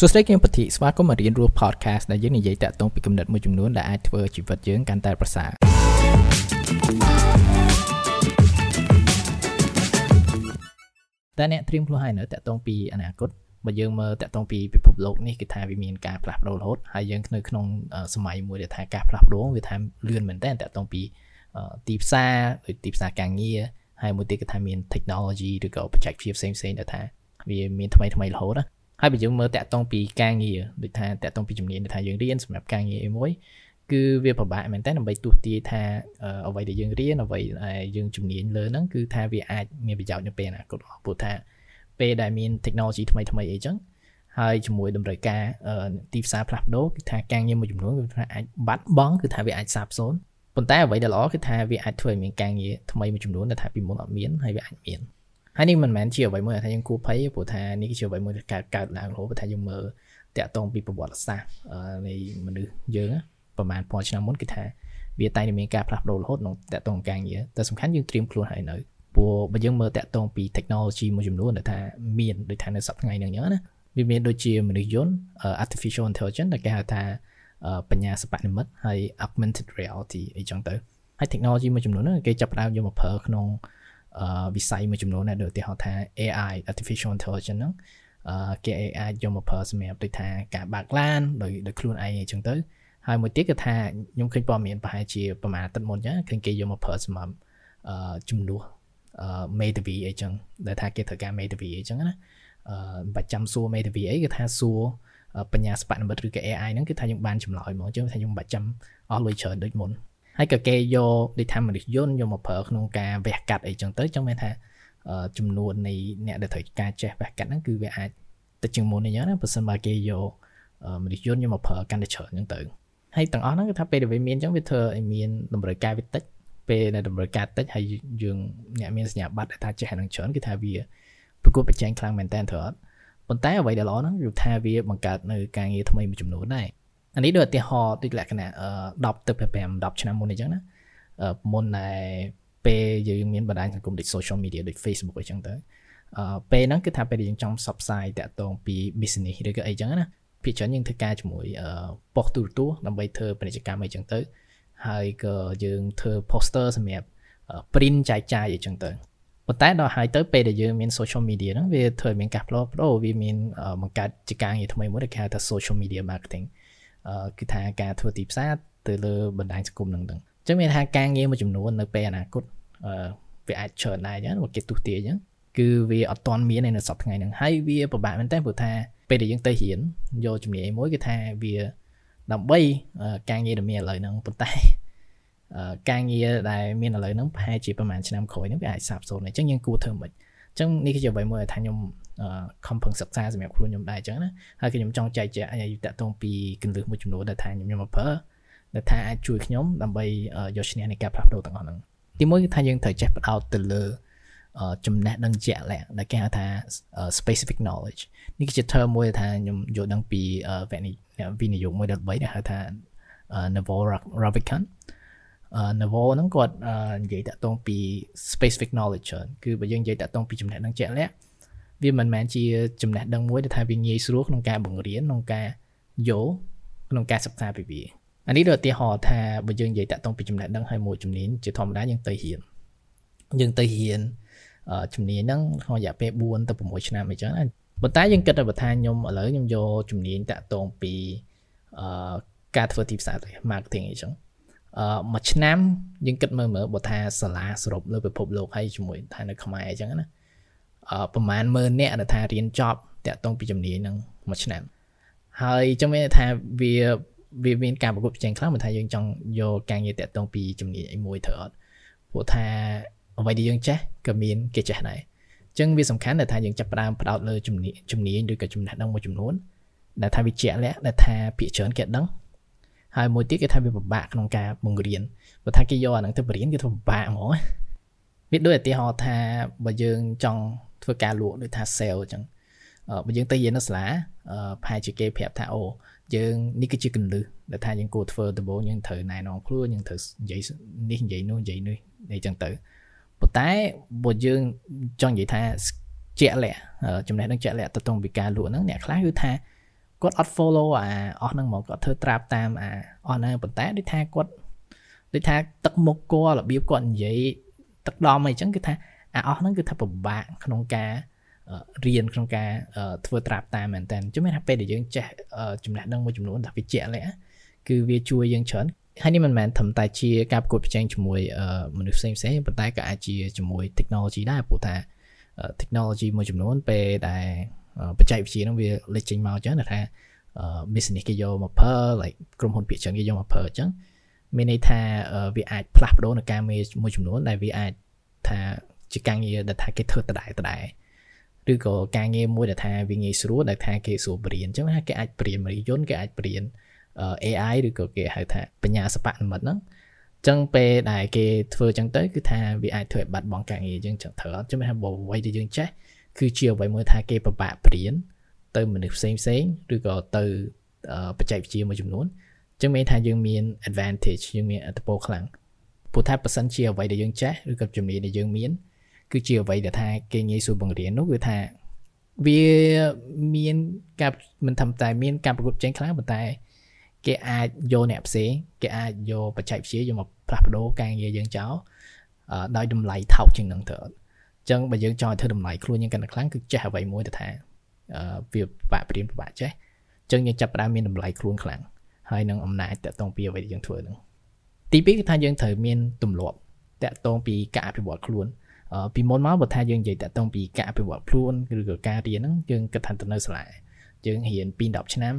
សួស្តីគឹមពធីស្វាគមន៍មករៀនរស់ podcast ដែលយើងនិយាយតាក់ទងពីគំនិតមួយចំនួនដែលអាចធ្វើជីវិតយើងកាន់តែប្រសើរតែអ្នកត្រៀមខ្លួនហើយនៅតាក់ទងពីអនាគតបើយើងមើលតាក់ទងពីពិភពលោកនេះគឺថាវាមានការផ្លាស់ប្ដូររហូតហើយយើងនៅក្នុងសម័យមួយដែលថាការផ្លាស់ប្ដូរវាថាលឿនមែនតើតាក់ទងពីទីផ្សារដូចទីផ្សារការងារហើយមួយទៀតគឺថាមាន technology ឬក៏បច្ចេកវិទ្យាផ្សេងៗដែលថាវាមានថ្មីថ្មីរហូតណា ហើយបើយើងមើលតាក់ទងពីការងារដូចថាតាក់ទងពីជំនាញដែលថាយើងរៀនសម្រាប់ការងារអីមួយគឺវាពិបាកមែនតើដើម្បីទស្សទាយថាអ្វីដែលយើងរៀនអ្វីដែលយើងជំនាញលើហ្នឹងគឺថាវាអាចមានប្រយោជន៍នៅពេលអនាគតព្រោះថាពេលដែលមាន technology ថ្មីថ្មីអីចឹងហើយជាមួយតម្រូវការទីផ្សារផ្លាស់ប្ដូរគឺថាការងារមួយចំនួនគឺថាអាចបាត់បង់គឺថាវាអាចសាបសូន្យប៉ុន្តែអ្វីដែលល្អគឺថាវាអាចធ្វើឲ្យមានការងារថ្មីមួយចំនួនដែលថាពីមុនអត់មានហើយវាអាចមាន ហើយនេះមិនមែនជាអ្វីមួយថាយើងគួរភ័យព្រោះថានេះគឺជាអ្វីមួយដែលកើតកើតឡើងរហូតព្រោះថាយើងមើលតាក់ទងពីប្រវត្តិសាស្ត្រនៃមនុស្សយើងប្រហែលពាន់ឆ្នាំមុនគឺថាវាតែងតែមានការផ្លាស់ប្ដូររហូតក្នុងតាក់ទងការងារតែសំខាន់យើងត្រៀមខ្លួនហើយនៅព្រោះបើយើងមើលតាក់ទងពី technology មួយចំនួនដែលថាមានដូចថានៅសប្តាហ៍ថ្ងៃហ្នឹងអញ្ចឹងណាវាមានដូចជាមនុស្សយន្ត artificial intelligence ដែលគេហៅថាបញ្ញាសិប្បនិម្មិតហើយ augmented reality អីចឹងទៅហើយ technology មួយចំនួនហ្នឹងគេចាប់ផ្ដើមយកមកប្រើក្នុង វិស័យមួយចំនួនដែរដូចឧទាហរណ៍ថា AI artificial intelligence ហ្នឹងគេអាចយកមកប្រើសម្រាប់ដូចថាការបើកឡានដោយដោយខ្លួនឯងអញ្ចឹងទៅហើយមួយទៀតគឺថាខ្ញុំឃើញព័ត៌មានប្រហែលជាប្រហែលអាទិត្យមុនចឹងឃើញគេយកមកប្រើសម្រាប់ជំនួស Metavi អីចឹងដែលថាគេត្រូវការ Metavi អីចឹងណាអឺបាច់ចាំសួរ Metavi អីគឺថាសួរបញ្ញាស្បនិមិត្តឬក៏ AI ហ្នឹងគឺថាយើងបានចម្លើយហ្មងចឹងថាយើងបាច់ចាំអស់លុយច្រើនដូចមុន ហើយក៏គេយកដូចថាមនុស្សយន្តយកមកប្រើក្នុងការវះកាត់អីចឹងទៅចឹងមានថាចំនួននៃអ្នកដែលត្រូវការចេះវះកាត់ហ្នឹងគឺវាអាចទៅជាងមុនអញ្ចឹងណាបើសិនបើគេយកមនុស្សយន្តយកមកប្រើកាន់តែច្រើនអញ្ចឹងទៅហើយទាំងអស់ហ្នឹងគឺថាពេលដែលវាមានអញ្ចឹងវាធ្វើឲ្យមានតម្រូវការវាតិចពេលដែលតម្រូវការតិចហើយយើងអ្នកមានសញ្ញាបត្រដែលថាចេះហ្នឹងច្រើនគឺថាវាប្រកួតប្រជែងខ្លាំងមែនតើត្រូវអត់ប៉ុន្តែអ្វីដែលល្អហ្នឹងគឺថាវាបង្កើតនៅការងារថ្មីមួយចំនួនដែរ អានេះដូចឧទាហរណ៍ដូចលក្ខណៈ10ទៅ5 10ឆ្នាំមុនអញ្ចឹងណាមុនដែលពេលយើងមានបណ្ដាញសង្គមដូច social media ដូច Facebook អីចឹងទៅអឺពេលហ្នឹងគឺថាពេលយើងចង់ផ្សព្វផ្សាយតាក់ទងពី business ឬក៏អីចឹងណាភាគច្រើនយើងធ្វើការជាមួយប៉ុស្តិ៍ទូរទស្សន៍ដើម្បីធ្វើពាណិជ្ជកម្មអីចឹងទៅហើយក៏យើងធ្វើ poster សម្រាប់ print ចែកចាយអីចឹងទៅប៉ុន្តែដល់ហើយទៅពេលដែលយើងមាន social media ហ្នឹងវាធ្វើឲ្យមានការផ្លាស់ប្ដូរវាមានបង្កើតជាការងារថ្មីមួយដែលគេហៅថា social media marketing គឺថាការធ្វើទីផ្សារទៅលើបណ្ដាញសង្គមហ្នឹងហ្នឹងអញ្ចឹងមានថាការងារមួយចំនួននៅពេលអនាគតអឺវាអាចច្រើនដែរអញ្ចឹងគេទុះទាអញ្ចឹងគឺវាអត់ទាន់មាននៅសប្តាហ៍ថ្ងៃហ្នឹងហើយវាពិបាកមែនតើព្រោះថាពេលដែលយើងទៅរៀនយកជំនាញមួយគឺថាវាដើម្បីការងារដែលមានឥឡូវហ្នឹងប៉ុន្តែការងារដែលមានឥឡូវហ្នឹងប្រហែលជាប្រហែលឆ្នាំក្រោយហ្នឹងវាអាចសាបសូន្យអញ្ចឹងយើងគួរធ្វើមិនអញ្ចឹងនេះគឺជាអ្វីមួយដែលថាខ្ញុំ ខំប្រឹងសិក្សាសម្រាប់ខ្លួនខ្ញុំដែរអញ្ចឹងណាហើយខ្ញុំចង់ចែកចាយឲ្យតាក់ទងពីកលឹះមួយចំនួនដែលថាខ្ញុំខ្ញុំមកប្រើដែលថាអាចជួយខ្ញុំដើម្បីយកឈ្នះនៃការផ្លាស់ប្ដូរទាំងអស់ហ្នឹងទីមួយគឺថាយើងត្រូវចេះផ្ដោតទៅលើចំណេះដឹងជាក់លាក់ដែលគេហៅថា specific knowledge នេះគឺជា term មួយថាខ្ញុំយល់ដឹងពីវិនិយោគមួយដែល3ដែលហៅថា Naval Ravikant Naval ហ្នឹងគាត់និយាយតាក់ទងពី specific knowledge គឺបើយើងនិយាយតាក់ទងពីចំណេះដឹងជាក់លាក់ វាមិនមែនជាចំណេះដឹងមួយដែលថាវាងាយស្រួលក្នុងការបង្រៀនក្នុងការយល់ក្នុងការសិក្សាពីវាអានេះដូចឧទាហរណ៍ថាបើយើងនិយាយតាក់ទងពីចំណេះដឹងហើយមួយជំនាញជាធម្មតាយើងទៅរៀនយើងទៅរៀនជំនាញហ្នឹងក្នុងរយៈពេល4ទៅ6ឆ្នាំអីចឹងណាប៉ុន្តែយើងគិតថាបើថាខ្ញុំឥឡូវខ្ញុំយកជំនាញតាក់ទងពីអឺការធ្វើទីផ្សារទៅ marketing អីចឹងអឺមួយឆ្នាំយើងគិតមើលមើលបើថាសាលាសរុបលើពិភពលោកហើយជាមួយថានៅខ្មែរអីចឹងណា ប្រហែលម៉ឺនអ្នកដែលថារៀនចប់តាក់ទងពីជំនាញហ្នឹងមួយឆ្នាំហើយចឹងមានថាវាវាមានការប្រកួតប្រជែងខ្លាំងមិនថាយើងចង់យកការងារតាក់ទងពីជំនាញអីមួយត្រូវអត់ព្រោះថាអ្វីដែលយើងចេះក៏មានគេចេះដែរចឹងវាសំខាន់ដែលថាយើងចាប់ផ្ដើមផ្ដោតលើជំនាញជំនាញឬក៏ចំណេះដឹងមួយចំនួនដែលថាវាជាក់លាក់ដែលថាភាគច្រើនគេដឹងហើយមួយទៀតគេថាវាពិបាកក្នុងការបង្រៀនព្រោះថាគេយកអាហ្នឹងទៅបរៀនគេធ្វើពិបាកហ្មងវាដូចឧទាហរណ៍ថាបើយើងចង់ ធ្វើការលក់ដូចថា sale អញ្ចឹងបើយើងទៅរៀននៅសាលាប្រហែលជាគេប្រាប់ថាអូយើងនេះគឺជាកលឹះដែលថាយើងគួរធ្វើដំបូងយើងត្រូវណែនាំខ្លួនយើងត្រូវនិយាយនេះនិយាយនោះនិយាយនេះអីចឹងទៅប៉ុន្តែបើយើងចង់និយាយថាជាក់លាក់ចំណេះដឹងជាក់លាក់ទៅតងពីការលក់ហ្នឹងអ្នកខ្លះគឺថាគាត់អត់ follow អាអស់ហ្នឹងហ្មងគាត់ធ្វើត្រាប់តាមអាអស់ហ្នឹងប៉ុន្តែដូចថាគាត់ដូចថាទឹកមុខគាត់របៀបគាត់និយាយទឹកដំអីចឹងគឺថា អាអស់ហ្នឹងគឺថាពិបាកក្នុងការរៀនក្នុងការធ្វើត្រាប់តាមមែនតើជុំមានថាពេលដែលយើងចេះចំណេះដឹងមួយចំនួនថាវាជាក់លាក់គឺវាជួយយើងច្រើនហើយនេះមិនមែនត្រឹមតែជាការប្រកួតប្រជែងជាមួយមនុស្សផ្សេងផ្សេងប៉ុន្តែក៏អាចជាជាមួយ technology ដែរព្រោះថា technology មួយចំនួនពេលដែលបច្ចេកវិទ្យាហ្នឹងវាលេចចេញមកចឹងថា business គេយកមកប្រើ like ក្រុមហ៊ុនភាគច្រើនគេយកមកប្រើអញ្ចឹងមានន័យថាវាអាចផ្លាស់ប្ដូរនៅការងារមួយចំនួនដែលវាអាចថា ជាការងារដែលថាគេធ្វើដដែលដដែលឬក៏ការងារមួយដែលថាវាងាយស្រួលដែលថាគេស្រួលបរៀនអញ្ចឹងថាគេអាចបរៀនរយន្តគេអាចបរៀន AI ឬក៏គេហៅថាបញ្ញាសិប្បនិម្មិតហ្នឹងចឹងពេលដែលគេធ្វើចឹងទៅគឺថាវាអាចធ្វើឲ្យបាត់បង់ការងារយើងចឹងត្រូវអត់ចាំថាបើអ្វីដែលយើងចេះគឺជាអ្វីមួយថាគេពិបាកបរៀនទៅមនុស្សផ្សេងផ្សេងឬក៏ទៅបច្ចេកវិទ្យាមួយចំនួនចឹងមានថាយើងមាន advantage យើងមានអត្ថប្រយោជន៍ខ្លាំងព្រោះថាប៉ះសិនជាអ្វីដែលយើងចេះឬក៏ជំនាញដែលយើងមាន គឺជាអ្វីដែលថាគេងាយស្រួលបង្រៀននោះគឺថាវាមានការមិនធម្មតាមានការប្រកួតប្រជែងខ្លាំងប៉ុន្តែគេអាចយកអ្នកផ្សេងគេអាចយកបច្ចេកវិទ្យាយកមកផ្លាស់ប្ដូរការងារយើងចោលដោយតម្លៃថោកជាងនឹងទៅអញ្ចឹងបើយើងចង់ឲ្យធ្វើតម្លៃខ្លួនយើងកាន់តែខ្លាំងគឺចេះអ្វីមួយទៅថាវាពិបាកព្រៀនពិបាកចេះអញ្ចឹងយើងចាប់ផ្ដើមមានតម្លៃខ្លួនខ្លាំងហើយនឹងអំណាចតកតងពីអ្វីដែលយើងធ្វើហ្នឹងទី2គឺថាយើងត្រូវមានទម្លាប់តកតងពីការអភិវឌ្ឍខ្លួន ពីមុនមកបើថាយើងនិយាយតកតងពីការអភិវឌ្ឍខ្លួនឬក៏ការរៀនហ្នឹងយើងគិតថាទៅនៅសាលាយើងរៀនពី10ឆ្នាំ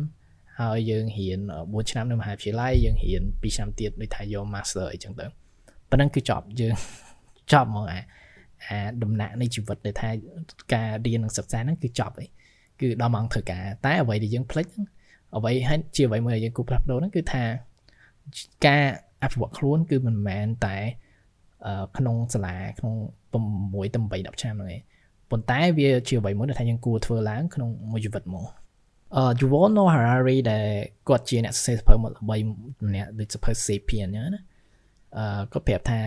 ហើយយើងរៀន4ឆ្នាំនៅមហាវិទ្យាល័យយើងរៀន2ឆ្នាំទៀតដូចថាយក master អីចឹងទៅប៉ុណ្ណឹងគឺចប់យើងចប់ហ្មងអាអាដំណាក់នៃជីវិតដែលថាការរៀននិងសិក្សាហ្នឹងគឺចប់ហើយគឺដល់ម៉ោងធ្វើការតែអ្វីដែលយើងភ្លេចអ្វីហើយជាអ្វីមួយដែលយើងគូផ្លាស់ប្ដូរហ្នឹងគឺថាការអភិវឌ្ឍខ្លួនគឺមិនមែនតែ ក្នុងសាលាក្នុង6ទៅ8 10ឆ្នាំហ្នឹងឯងប៉ុន្តែវាជាអ្វីមួយដែលថាយើងគួរធ្វើឡើងក្នុងមួយជីវិតមកអឺ Yuval Noah Harari ដែលគាត់ជាអ្នកសរសេរសភៅមកល្បីម្នាក់ដូចសភៅ Sapien អញ្ចឹងណាអឺគាត់ប្រាប់ថា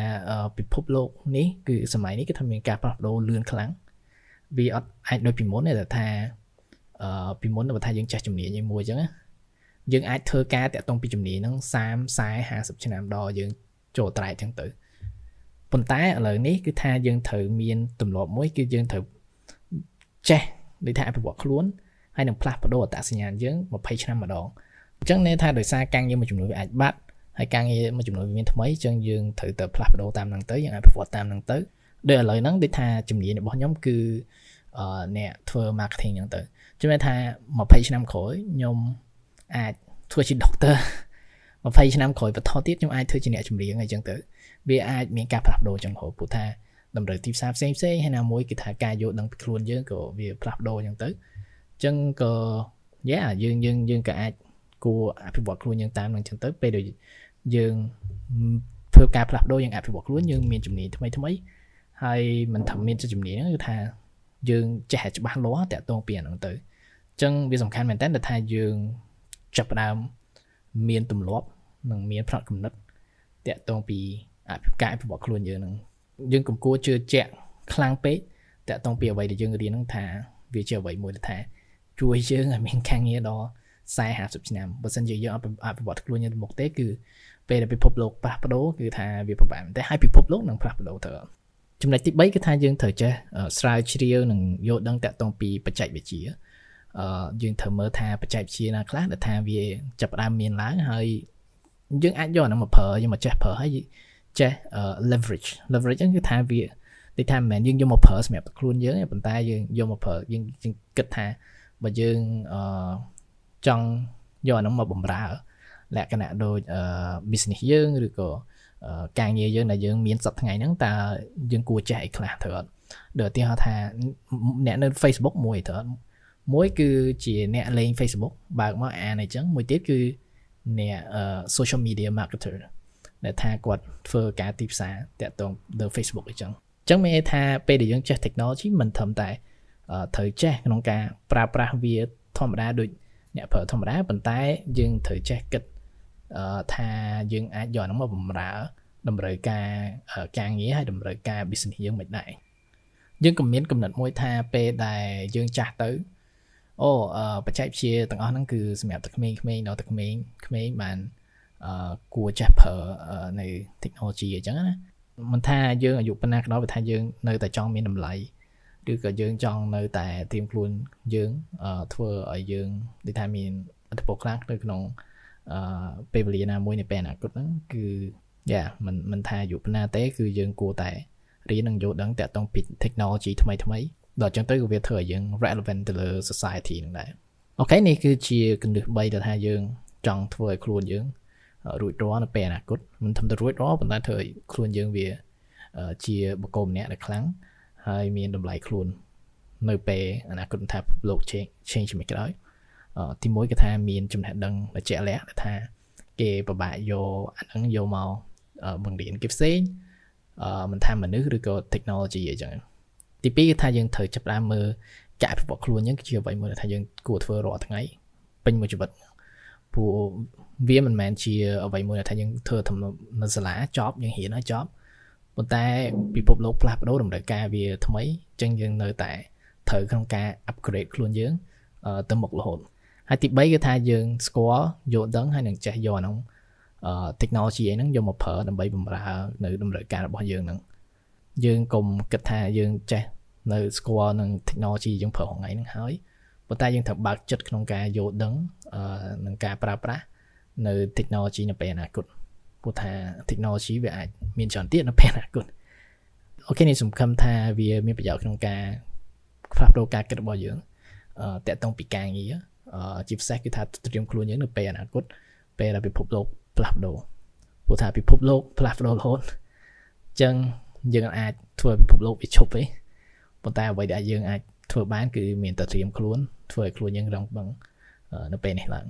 ពិភពលោកនេះគឺសម័យនេះគឺថាមានការផ្លាស់ប្ដូរលឿនខ្លាំងវាអត់អាចដូចពីមុនទេតែថាអឺពីមុនបើថាយើងចេះជំនាញមួយអញ្ចឹងណាយើងអាចធ្វើការតាក់ទងពីជំនាញហ្នឹង30 40 50ឆ្នាំដល់យើងចូលត្រែកអញ្ចឹងទៅ ប៉ុន្តែឥឡូវនេះគឺថាយើងត្រូវមានទម្លាប់មួយគឺយើងត្រូវចេះដូចថាអភិវឌ្ឍខ្លួនហើយនឹងផ្លាស់ប្ដូរអត្តសញ្ញាណយើង20ឆ្នាំម្ដងអញ្ចឹងន័យថាដោយសារការងារមួយចំនួនវាអាចបាត់ហើយការងារមួយចំនួនវាមានថ្មីអញ្ចឹងយើងត្រូវតែផ្លាស់ប្ដូរតាមហ្នឹងទៅយើងអភិវឌ្ឍតាមហ្នឹងទៅដូចឥឡូវហ្នឹងដូចថាជំនាញរបស់ខ្ញុំគឺអឺអ្នកធ្វើ marketing អញ្ចឹងទៅជំនឿថា20ឆ្នាំក្រោយខ្ញុំអាចធ្វើជា doctor 20ឆ្នាំក្រោយបន្តទៀតខ្ញុំអាចធ្វើជាអ្នកចម្រៀងអីចឹងទៅ វាអាចមានការផ្លាស់ប្ដូរចឹងហូបព្រោះថាតម្រូវទីផ្សារផ្សេងផ្សេងហើយណាមួយគឺថាការយល់ដឹងពីខ្លួនយើងក៏វាផ្លាស់ប្ដូរចឹងទៅចឹងក៏យ៉ាយើងយើងយើងក៏អាចគួរអភិវឌ្ឍខ្លួនយើងតាមនឹងចឹងទៅពេលដែលយើងធ្វើការផ្លាស់ប្ដូរយើងអភិវឌ្ឍខ្លួនយើងមានជំនាញថ្មីថ្មីហើយមិនថាមានជំនាញគឺថាយើងចេះច្បាស់លាស់តាក់ទងពីអាហ្នឹងទៅអញ្ចឹងវាសំខាន់មែនតើថាយើងចាប់ផ្ដើមមានទម្លាប់និងមានផ្នត់គំនិតតាក់ទងពី ការអភិវឌ្ឍខ្លួនយើងនឹងយើងកុំគួរជឿជាក់ខ្លាំងពេកតាក់ទងពីអ្វីដែលយើងរៀនហ្នឹងថាវាជាអ្វីមួយដែលថាជួយយើងឲ្យមានការងារដល់40 50ឆ្នាំបើមិនជាយើងអភិវឌ្ឍខ្លួនយើងទៅមុខទេគឺពេលដែលពិភពលោកផ្លាស់ប្ដូរគឺថាវាពិបាកតែហើយពិភពលោកនឹងផ្លាស់ប្ដូរទៅចំណុចទី3គឺថាយើងត្រូវចេះស្រាវជ្រាវនិងយល់ដឹងតាក់ទងពីបច្ចេកវិទ្យាអឺយើងត្រូវមើលថាបច្ចេកវិទ្យាណាខ្លះដែលថាវាចាប់ផ្ដើមមានឡើងហើយយើងអាចយកអានោះមកប្រើយើងមកចេះប្រើហើយ ចេះ leverage leverage ហ្នឹងគឺថាវាដូចថាមិនមែនយើងយកមកប្រើសម្រាប់ខ្លួនយើងទេប៉ុន្តែយើងយកមកប្រើយើងគិតថាបើយើងអឺចង់យកអានោះមកបំរើ លក្ខណៈដូច business យើងឬក៏ការងារយើងដែលយើងមានសប្តាហ៍ថ្ងៃហ្នឹងតើយើងគួរចេះអីខ្លះត្រូវអត់ដូចឧទាហរណ៍ថាអ្នកនៅ Facebook មួយត្រូវអត់មួយគឺជាអ្នកលេង Facebook បើកមកអានអញ្ចឹងមួយទៀតគឺអ្នក social media marketer ដែលថាគាត់ធ្វើការទីផ្សារតាក់ទងលើ Facebook អញ្ចឹងអញ្ចឹងមានន័យថាពេលដែលយើងចេះ technology មិនត្រឹមតែត្រូវចេះក្នុងការប្រើប្រាស់វាធម្មតាដូចអ្នកប្រើធម្មតាប៉ុន្តែយើងត្រូវចេះគិតថាយើងអាចយក nó មកបំរើតម្រូវការការងារហើយតម្រូវការ business យើងមិនដែរយើងក៏មានកំណត់មួយថាពេលដែលយើងចាស់ទៅអូបច្ចេកវិទ្យាទាំងអស់ហ្នឹងគឺសម្រាប់តែក្មេងៗដល់តែក្មេងក្មេងបានអឺ គួរចេះប្រើនៅ technology អញ្ចឹងណាមិនថាយើងអាយុប៉ុណ្ណាក៏ដោយបើថាយើងនៅតែចង់មានតម្លៃឬក៏យើងចង់នៅតែត្រៀមខ្លួនយើងធ្វើឲ្យយើងដូចថាមានអត្ថប្រយោជន៍ខ្លាំងនៅក្នុងអឺពេលវេលាណាមួយនៅពេលអនាគតហ្នឹងគឺយ៉ាមិនមិនថាអាយុប៉ុណ្ណាទេ គឺយើងគួរតែរៀននិងយល់ដឹងតាក់ទងពី technology ថ្មីថ្មីដល់អញ្ចឹងទៅក៏វាធ្វើឲ្យយើង relevant ទៅលើ society ហ្នឹងដែរអូខេនេះគឺជាគន្លឹះ3ដែលថាយើងចង់ធ្វើឲ្យខ្លួនយើង រួចរាល់នៅពេលអនាគតមិនធំទៅរួចរាល់ប៉ុន្តែធ្វើឲ្យខ្លួនយើងវាជាបុគ្គលម្នាក់ដែលខ្លាំងហើយមានតម្លៃខ្លួន នៅពេលអនាគតថាលោក change change ជំនួយក្រោយទីមួយគឺថាមានចំណេះដឹងដែលជាក់លាក់ថាគេពិបាកយកអាហ្នឹងយកមកបង្រៀនគេផ្សេងអឺមិនថាមនុស្សឬក៏ technology អីចឹងទីពីរគឺថាយើងត្រូវចាប់ផ្ដើមមើលការអភិវឌ្ឍខ្លួនយើងគឺជាអ្វីមួយដែលថាយើងគួរធ្វើរាល់ថ្ងៃពេញមួយជីវិត ព្រោះវាមិនមែនជាអ្វីមួយដែលថាយើងធ្វើនៅសាលាចប់យើងរៀនហើយចប់ប៉ុន្តែពិភពលោកផ្លាស់ប្ដូរតម្រូវការវាថ្មីអញ្ចឹងយើងនៅតែត្រូវក្នុងការ upgrade ខ្លួនយើងទៅមុខរហូតហើយទី3គឺថាយើងស្គាល់យល់ដឹងហើយនឹងចេះយកអានោះអឺ technology អីហ្នឹងយកមកប្រើដើម្បីបម្រើនៅតម្រូវការរបស់យើងហ្នឹងយើងកុំគិតថាយើងចេះនៅស្គាល់នឹង technology យើងប្រើថ្ងៃហ្នឹងហើយប៉ុន្តែយើងត្រូវបើកចិត្តក្នុងការយល់ដឹងអឺ នឹងការប្រើប្រាស់នៅ technology នៅពេលអនាគតព្រោះថា technology វាអាចមានច្រើនទៀតនៅពេលអនាគតអូខេនេះសង្ឃឹមថាវាមានប្រយោជន៍ក្នុងការផ្លាស់ប្ដូរការគិតរបស់យើងអឺតកតងពីការងារអឺជាពិសេសគឺថាត្រៀមខ្លួនយើងនៅពេលអនាគតពេលដែលពិភពលោកផ្លាស់ប្ដូរព្រោះថាពិភពលោកផ្លាស់ប្ដូររហូតអញ្ចឹងយើងអាចធ្វើពិភពលោកវាឈប់ទេប៉ុន្តែអ្វីដែលយើងអាចធ្វើបានគឺមានតែត្រៀមខ្លួនធ្វើឲ្យខ្លួនយើងរងបឹង នៅពេលនេះឡើង